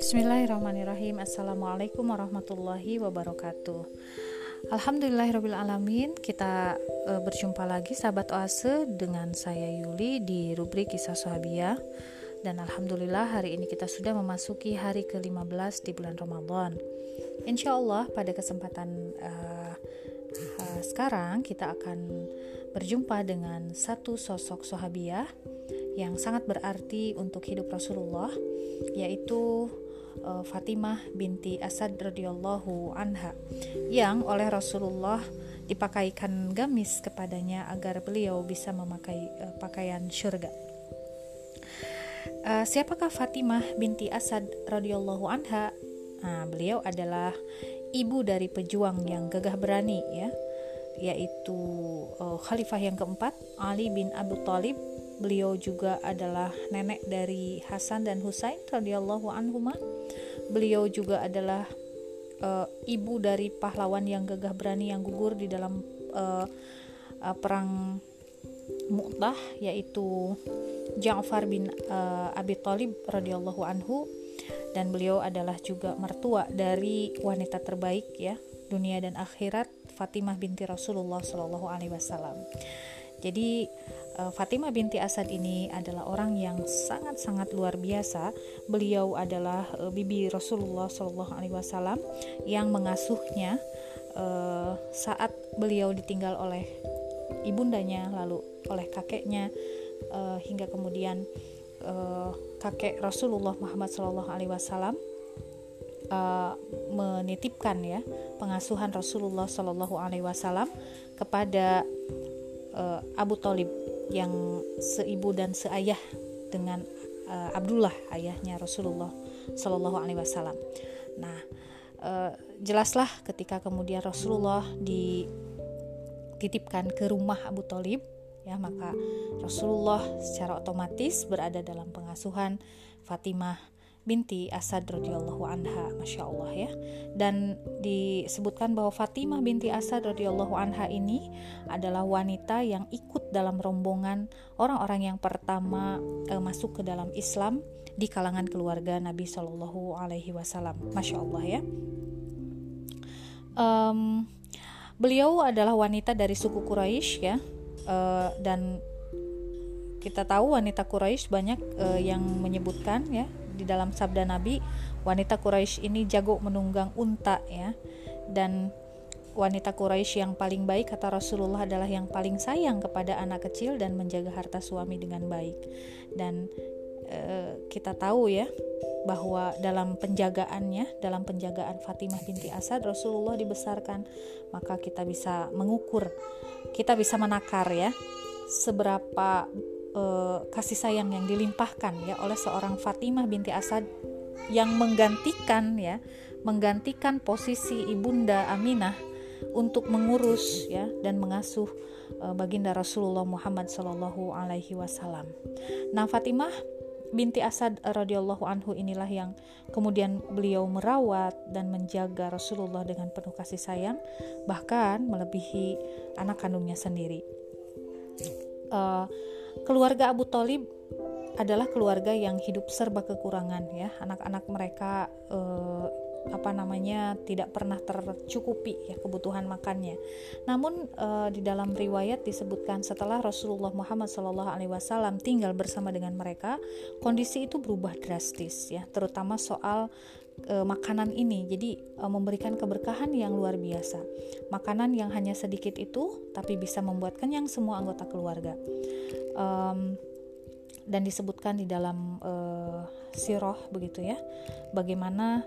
Bismillahirrahmanirrahim. Assalamualaikum warahmatullahi wabarakatuh. Alhamdulillahirrahmanirrahim Kita e, berjumpa lagi sahabat oase dengan saya Yuli di rubrik kisah sahabiah. Dan Alhamdulillah hari ini kita sudah memasuki hari ke-15 di bulan Ramadan. Insya Allah pada kesempatan uh, uh, sekarang kita akan berjumpa dengan satu sosok sahabiah yang sangat berarti untuk hidup Rasulullah yaitu uh, Fatimah binti Asad radhiyallahu anha yang oleh Rasulullah dipakaikan gamis kepadanya agar beliau bisa memakai uh, pakaian syurga. Uh, siapakah Fatimah binti Asad radhiyallahu anha? Nah, beliau adalah ibu dari pejuang yang gagah berani ya, yaitu uh, khalifah yang keempat Ali bin Abu Thalib. Beliau juga adalah nenek dari Hasan dan Husain radhiyallahu anhuma. Beliau juga adalah uh, ibu dari pahlawan yang gagah berani yang gugur di dalam uh, uh, perang Mu'tah yaitu Ja'far bin uh, Abi Thalib radhiyallahu anhu. Dan beliau adalah juga mertua dari wanita terbaik ya dunia dan akhirat Fatimah binti Rasulullah Shallallahu alaihi wasallam. Jadi uh, Fatimah binti Asad ini adalah orang yang sangat-sangat luar biasa. Beliau adalah uh, bibi Rasulullah Shallallahu Alaihi Wasallam yang mengasuhnya uh, saat beliau ditinggal oleh ibundanya, lalu oleh kakeknya, hingga kemudian kakek Rasulullah Muhammad Shallallahu Alaihi Wasallam uh, menitipkan ya pengasuhan Rasulullah Shallallahu Alaihi Wasallam kepada uh, Abu Talib yang seibu dan seayah dengan uh, Abdullah ayahnya Rasulullah Shallallahu Alaihi Wasallam. Nah, uh, jelaslah ketika kemudian Rasulullah dititipkan ke rumah Abu Talib, ya maka Rasulullah secara otomatis berada dalam pengasuhan Fatimah binti Asad radhiyallahu anha, masya Allah ya. Dan disebutkan bahwa Fatimah binti Asad radhiyallahu anha ini adalah wanita yang ikut dalam rombongan orang-orang yang pertama eh, masuk ke dalam Islam di kalangan keluarga Nabi Shallallahu Alaihi Wasallam, masya Allah ya. Um, beliau adalah wanita dari suku Quraisy ya, uh, dan kita tahu wanita Quraisy banyak uh, yang menyebutkan ya di dalam sabda Nabi wanita Quraisy ini jago menunggang unta ya. Dan wanita Quraisy yang paling baik kata Rasulullah adalah yang paling sayang kepada anak kecil dan menjaga harta suami dengan baik. Dan e, kita tahu ya bahwa dalam penjagaannya dalam penjagaan Fatimah binti Asad Rasulullah dibesarkan maka kita bisa mengukur kita bisa menakar ya seberapa uh, kasih sayang yang dilimpahkan ya oleh seorang Fatimah binti Asad yang menggantikan ya menggantikan posisi ibunda Aminah untuk mengurus ya dan mengasuh uh, baginda Rasulullah Muhammad Shallallahu Alaihi Wasallam. Nah Fatimah binti Asad radhiyallahu anhu inilah yang kemudian beliau merawat dan menjaga Rasulullah dengan penuh kasih sayang bahkan melebihi anak kandungnya sendiri. Uh, Keluarga Abu Talib adalah keluarga yang hidup serba kekurangan ya. Anak-anak mereka eh, apa namanya tidak pernah tercukupi ya kebutuhan makannya. Namun eh, di dalam riwayat disebutkan setelah Rasulullah Muhammad SAW tinggal bersama dengan mereka, kondisi itu berubah drastis ya, terutama soal e, makanan ini. Jadi e, memberikan keberkahan yang luar biasa. Makanan yang hanya sedikit itu tapi bisa membuat kenyang semua anggota keluarga. Um, dan disebutkan di dalam e, siroh begitu ya. Bagaimana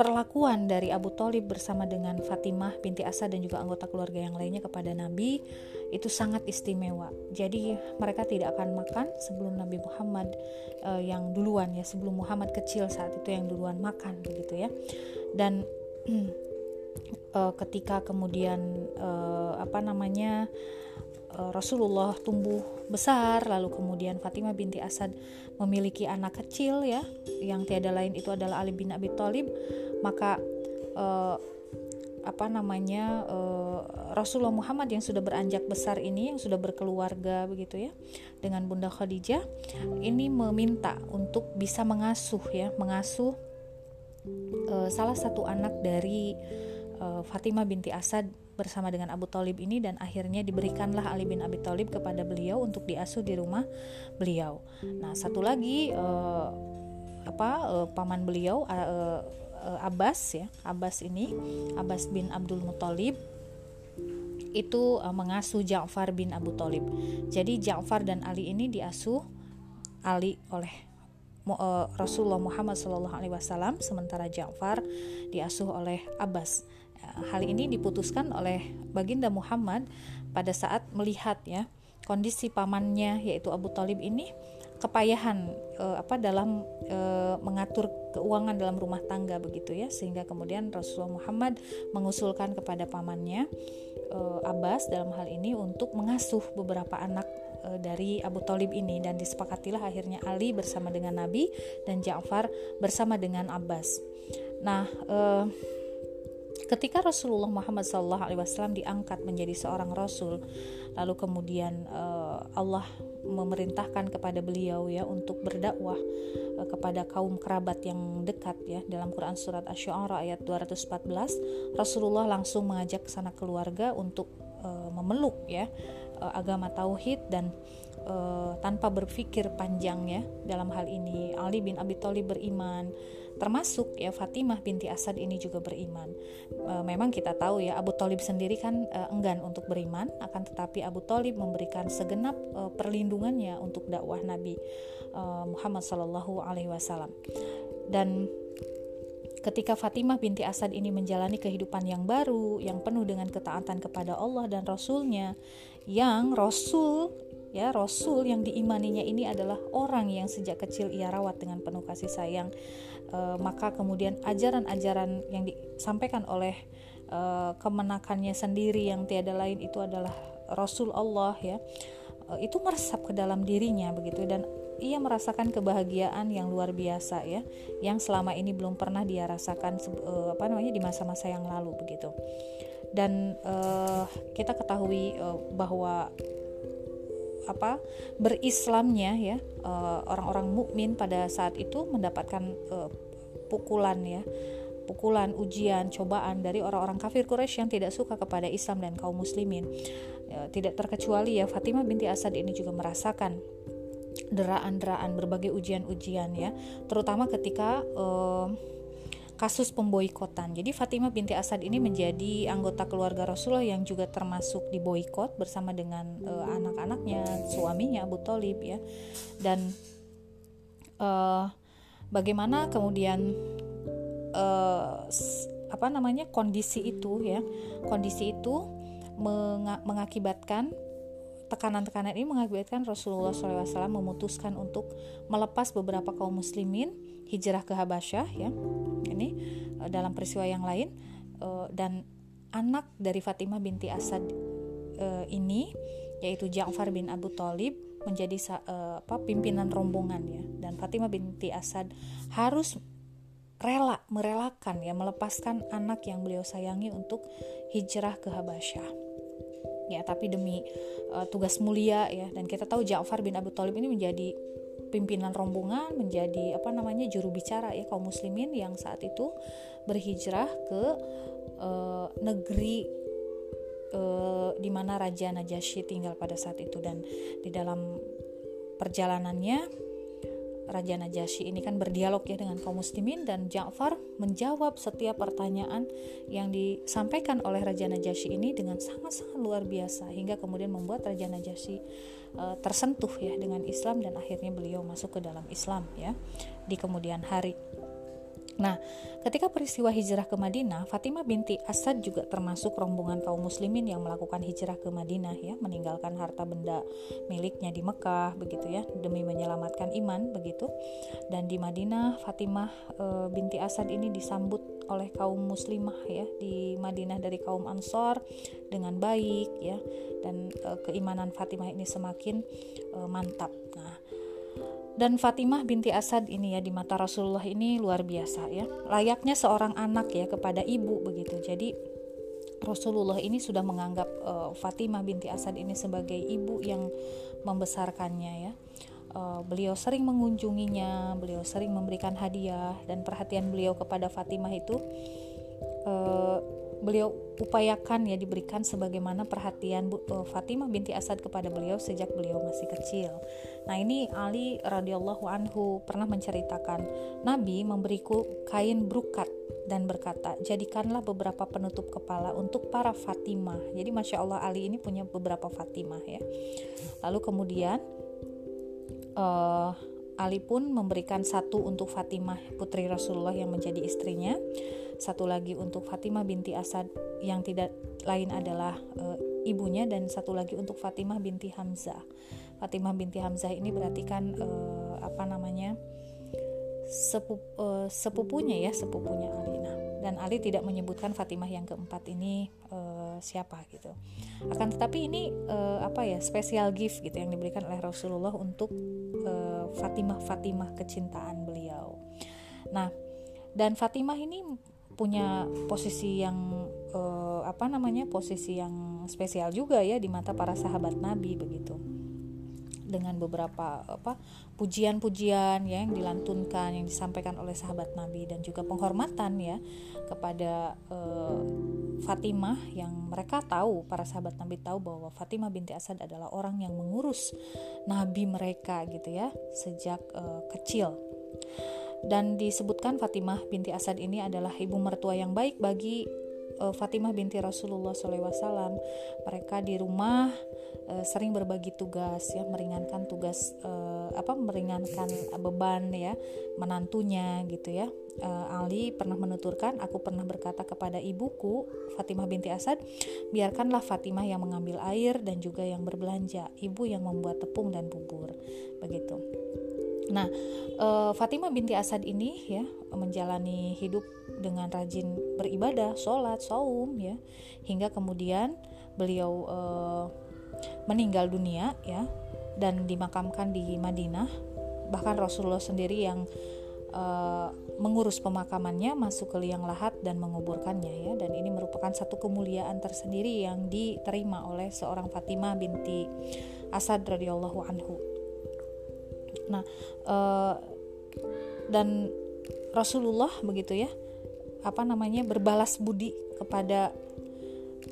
perlakuan dari Abu Talib bersama dengan Fatimah binti Asad dan juga anggota keluarga yang lainnya kepada Nabi itu sangat istimewa. Jadi mereka tidak akan makan sebelum Nabi Muhammad uh, yang duluan ya, sebelum Muhammad kecil saat itu yang duluan makan begitu ya. Dan uh, ketika kemudian uh, apa namanya Rasulullah tumbuh besar lalu kemudian Fatimah binti Asad memiliki anak kecil ya. Yang tiada lain itu adalah Ali bin Abi Thalib. Maka uh, apa namanya uh, Rasulullah Muhammad yang sudah beranjak besar ini yang sudah berkeluarga begitu ya dengan Bunda Khadijah ini meminta untuk bisa mengasuh ya mengasuh uh, salah satu anak dari uh, Fatimah binti Asad bersama dengan Abu Talib ini dan akhirnya diberikanlah Ali bin Abi Thalib kepada beliau untuk diasuh di rumah beliau. Nah satu lagi uh, apa uh, paman beliau uh, uh, Abbas ya Abbas ini Abbas bin Abdul Muthalib itu uh, mengasuh Ja'far bin Abu Talib. Jadi Ja'far dan Ali ini diasuh Ali oleh Rasulullah Muhammad SAW, sementara Ja'far diasuh oleh Abbas. Hal ini diputuskan oleh Baginda Muhammad pada saat melihat ya kondisi pamannya yaitu Abu Talib ini kepayahan uh, apa dalam uh, mengatur keuangan dalam rumah tangga begitu ya sehingga kemudian Rasulullah Muhammad mengusulkan kepada pamannya uh, Abbas dalam hal ini untuk mengasuh beberapa anak uh, dari Abu Talib ini dan disepakatilah akhirnya Ali bersama dengan Nabi dan Ja'far bersama dengan Abbas. Nah, uh, ketika Rasulullah Muhammad SAW diangkat menjadi seorang Rasul, lalu kemudian uh, Allah memerintahkan kepada beliau ya untuk berdakwah uh, kepada kaum kerabat yang dekat ya dalam Quran surat Asy-Syu'ara ayat 214 Rasulullah langsung mengajak sana keluarga untuk uh, memeluk ya agama tauhid dan tanpa berpikir panjang ya dalam hal ini. Ali bin Abi Thalib beriman termasuk ya Fatimah binti Asad ini juga beriman. E, memang kita tahu ya Abu Talib sendiri kan e, enggan untuk beriman, akan tetapi Abu Talib memberikan segenap e, perlindungannya untuk dakwah Nabi e, Muhammad Shallallahu Alaihi Wasallam. Dan ketika Fatimah binti Asad ini menjalani kehidupan yang baru, yang penuh dengan ketaatan kepada Allah dan Rasulnya, yang Rasul ya Rasul yang diimaninya ini adalah orang yang sejak kecil ia rawat dengan penuh kasih sayang. Uh, maka kemudian ajaran-ajaran yang disampaikan oleh uh, kemenakannya sendiri yang tiada lain itu adalah Rasul Allah ya. Uh, itu meresap ke dalam dirinya begitu. Dan ia merasakan kebahagiaan yang luar biasa ya yang selama ini belum pernah dia rasakan uh, apa namanya di masa-masa yang lalu begitu. Dan uh, kita ketahui uh, bahwa apa berislamnya ya eh, orang-orang mukmin pada saat itu mendapatkan uh, pukulan ya pukulan ujian cobaan dari orang-orang kafir Quraisy yang tidak suka kepada Islam dan kaum muslimin. Ya, tidak terkecuali ya Fatimah binti Asad ini juga merasakan deraan-deraan berbagai ujian-ujian ya terutama ketika uh, kasus pemboikotan. Jadi Fatimah binti Asad ini menjadi anggota keluarga Rasulullah yang juga termasuk diboikot bersama dengan uh, anak-anaknya, suaminya Abu Talib ya. Dan uh, bagaimana kemudian uh, apa namanya kondisi itu ya, kondisi itu mengakibatkan tekanan-tekanan ini mengakibatkan Rasulullah SAW memutuskan untuk melepas beberapa kaum muslimin hijrah ke Habasyah ya ini dalam peristiwa yang lain uh, dan anak dari Fatimah binti Asad uh, ini yaitu Ja'far bin Abu Talib menjadi apa pimpinan rombongan ya. Dan Fatimah binti Asad harus rela merelakan ya melepaskan anak yang beliau sayangi untuk hijrah ke Habasyah. Ya tapi demi uh, tugas mulia ya. Dan kita tahu Ja'far bin Abu Talib ini menjadi pimpinan rombongan menjadi apa namanya juru bicara ya kaum muslimin yang saat itu berhijrah ke uh, negeri uh, di mana Raja Najasyi tinggal pada saat itu. Dan di dalam perjalanannya Raja Najasyi ini kan berdialog ya dengan kaum muslimin dan Ja'far menjawab setiap pertanyaan yang disampaikan oleh Raja Najasyi ini dengan sangat-sangat luar biasa hingga kemudian membuat Raja Najasyi uh, tersentuh ya dengan Islam dan akhirnya beliau masuk ke dalam Islam ya di kemudian hari. Nah, ketika peristiwa hijrah ke Madinah, Fatimah binti Asad juga termasuk rombongan kaum muslimin yang melakukan hijrah ke Madinah ya, meninggalkan harta benda miliknya di Mekah begitu ya, demi menyelamatkan iman begitu. Dan di Madinah, Fatimah e, binti Asad ini disambut oleh kaum muslimah ya di Madinah dari kaum Ansor dengan baik ya dan e, keimanan Fatimah ini semakin e, mantap. Nah, dan Fatimah binti Asad ini ya di mata Rasulullah ini luar biasa ya layaknya seorang anak ya kepada ibu begitu jadi Rasulullah ini sudah menganggap uh, Fatimah binti Asad ini sebagai ibu yang membesarkannya ya. Uh, beliau sering mengunjunginya, beliau sering memberikan hadiah dan perhatian beliau kepada Fatimah itu uh, beliau upayakan ya diberikan sebagaimana perhatian Bu, uh, Fatimah binti Asad kepada beliau sejak beliau masih kecil. Nah, ini Ali radhiyallahu anhu pernah menceritakan, Nabi memberiku kain brukat dan berkata, "Jadikanlah beberapa penutup kepala untuk para Fatimah." Jadi Masya Allah Ali ini punya beberapa Fatimah ya. Lalu kemudian uh, Ali pun memberikan satu untuk Fatimah putri Rasulullah yang menjadi istrinya satu lagi untuk Fatimah binti Asad yang tidak lain adalah e, ibunya dan satu lagi untuk Fatimah binti Hamzah. Fatimah binti Hamzah ini berarti kan e, apa namanya sepup, e, sepupunya ya sepupunya Ali. Nah, dan Ali tidak menyebutkan Fatimah yang keempat ini e, siapa gitu. Akan tetapi ini e, apa ya spesial gift gitu yang diberikan oleh Rasulullah untuk e, Fatimah Fatimah kecintaan beliau. Nah, dan Fatimah ini punya posisi yang uh, apa namanya posisi yang spesial juga ya di mata para sahabat Nabi begitu dengan beberapa apa pujian-pujian ya yang dilantunkan yang disampaikan oleh sahabat Nabi dan juga penghormatan ya kepada uh, Fatimah yang mereka tahu para sahabat Nabi tahu bahwa Fatimah binti Asad adalah orang yang mengurus Nabi mereka gitu ya sejak uh, kecil dan disebutkan Fatimah binti Asad ini adalah ibu mertua yang baik bagi uh, Fatimah binti Rasulullah SAW. Mereka di rumah uh, sering berbagi tugas ya, meringankan tugas uh, apa meringankan beban ya menantunya gitu ya. Uh, Ali pernah menuturkan, aku pernah berkata kepada ibuku Fatimah binti Asad, biarkanlah Fatimah yang mengambil air dan juga yang berbelanja, ibu yang membuat tepung dan bubur. Begitu. Nah, Fatimah binti Asad ini ya menjalani hidup dengan rajin beribadah, sholat, saum ya, hingga kemudian beliau uh, meninggal dunia ya dan dimakamkan di Madinah. Bahkan Rasulullah sendiri yang uh, mengurus pemakamannya, masuk ke liang lahat dan menguburkannya ya. Dan ini merupakan satu kemuliaan tersendiri yang diterima oleh seorang Fatimah binti Asad radhiyallahu anhu. Nah, uh, dan Rasulullah begitu ya, apa namanya berbalas budi kepada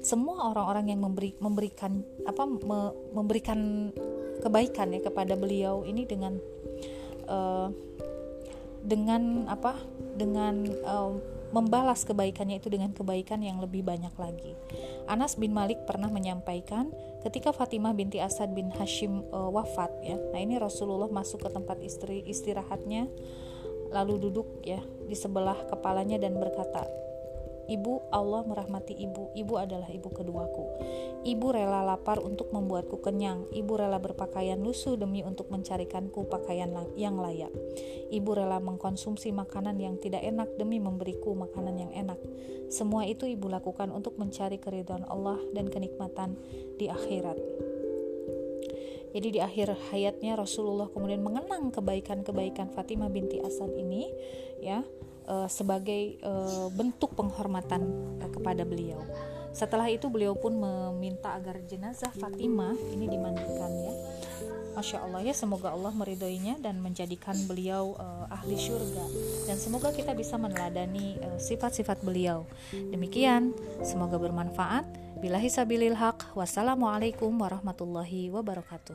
semua orang-orang yang memberi memberikan apa me, memberikan kebaikan ya kepada beliau ini dengan uh, dengan apa dengan uh, membalas kebaikannya itu dengan kebaikan yang lebih banyak lagi. Anas bin Malik pernah menyampaikan ketika Fatimah binti Asad bin Hashim uh, wafat ya. Nah, ini Rasulullah masuk ke tempat istri istirahatnya lalu duduk ya di sebelah kepalanya dan berkata, Ibu, Allah merahmati ibu. Ibu adalah ibu keduaku. Ibu rela lapar untuk membuatku kenyang. Ibu rela berpakaian lusuh demi untuk mencarikanku pakaian yang layak. Ibu rela mengkonsumsi makanan yang tidak enak demi memberiku makanan yang enak. Semua itu ibu lakukan untuk mencari keridhaan Allah dan kenikmatan di akhirat. Jadi di akhir hayatnya Rasulullah kemudian mengenang kebaikan-kebaikan Fatimah binti Asad ini ya uh, sebagai uh, bentuk penghormatan uh, kepada beliau. Setelah itu beliau pun meminta agar jenazah Fatimah ini dimandikan ya. Masya Allah ya semoga Allah meridhoinya dan menjadikan beliau uh, ahli surga dan semoga kita bisa meneladani sifat-sifat uh, beliau. Demikian semoga bermanfaat. Bila hisabilil haq. Wassalamualaikum warahmatullahi wabarakatuh.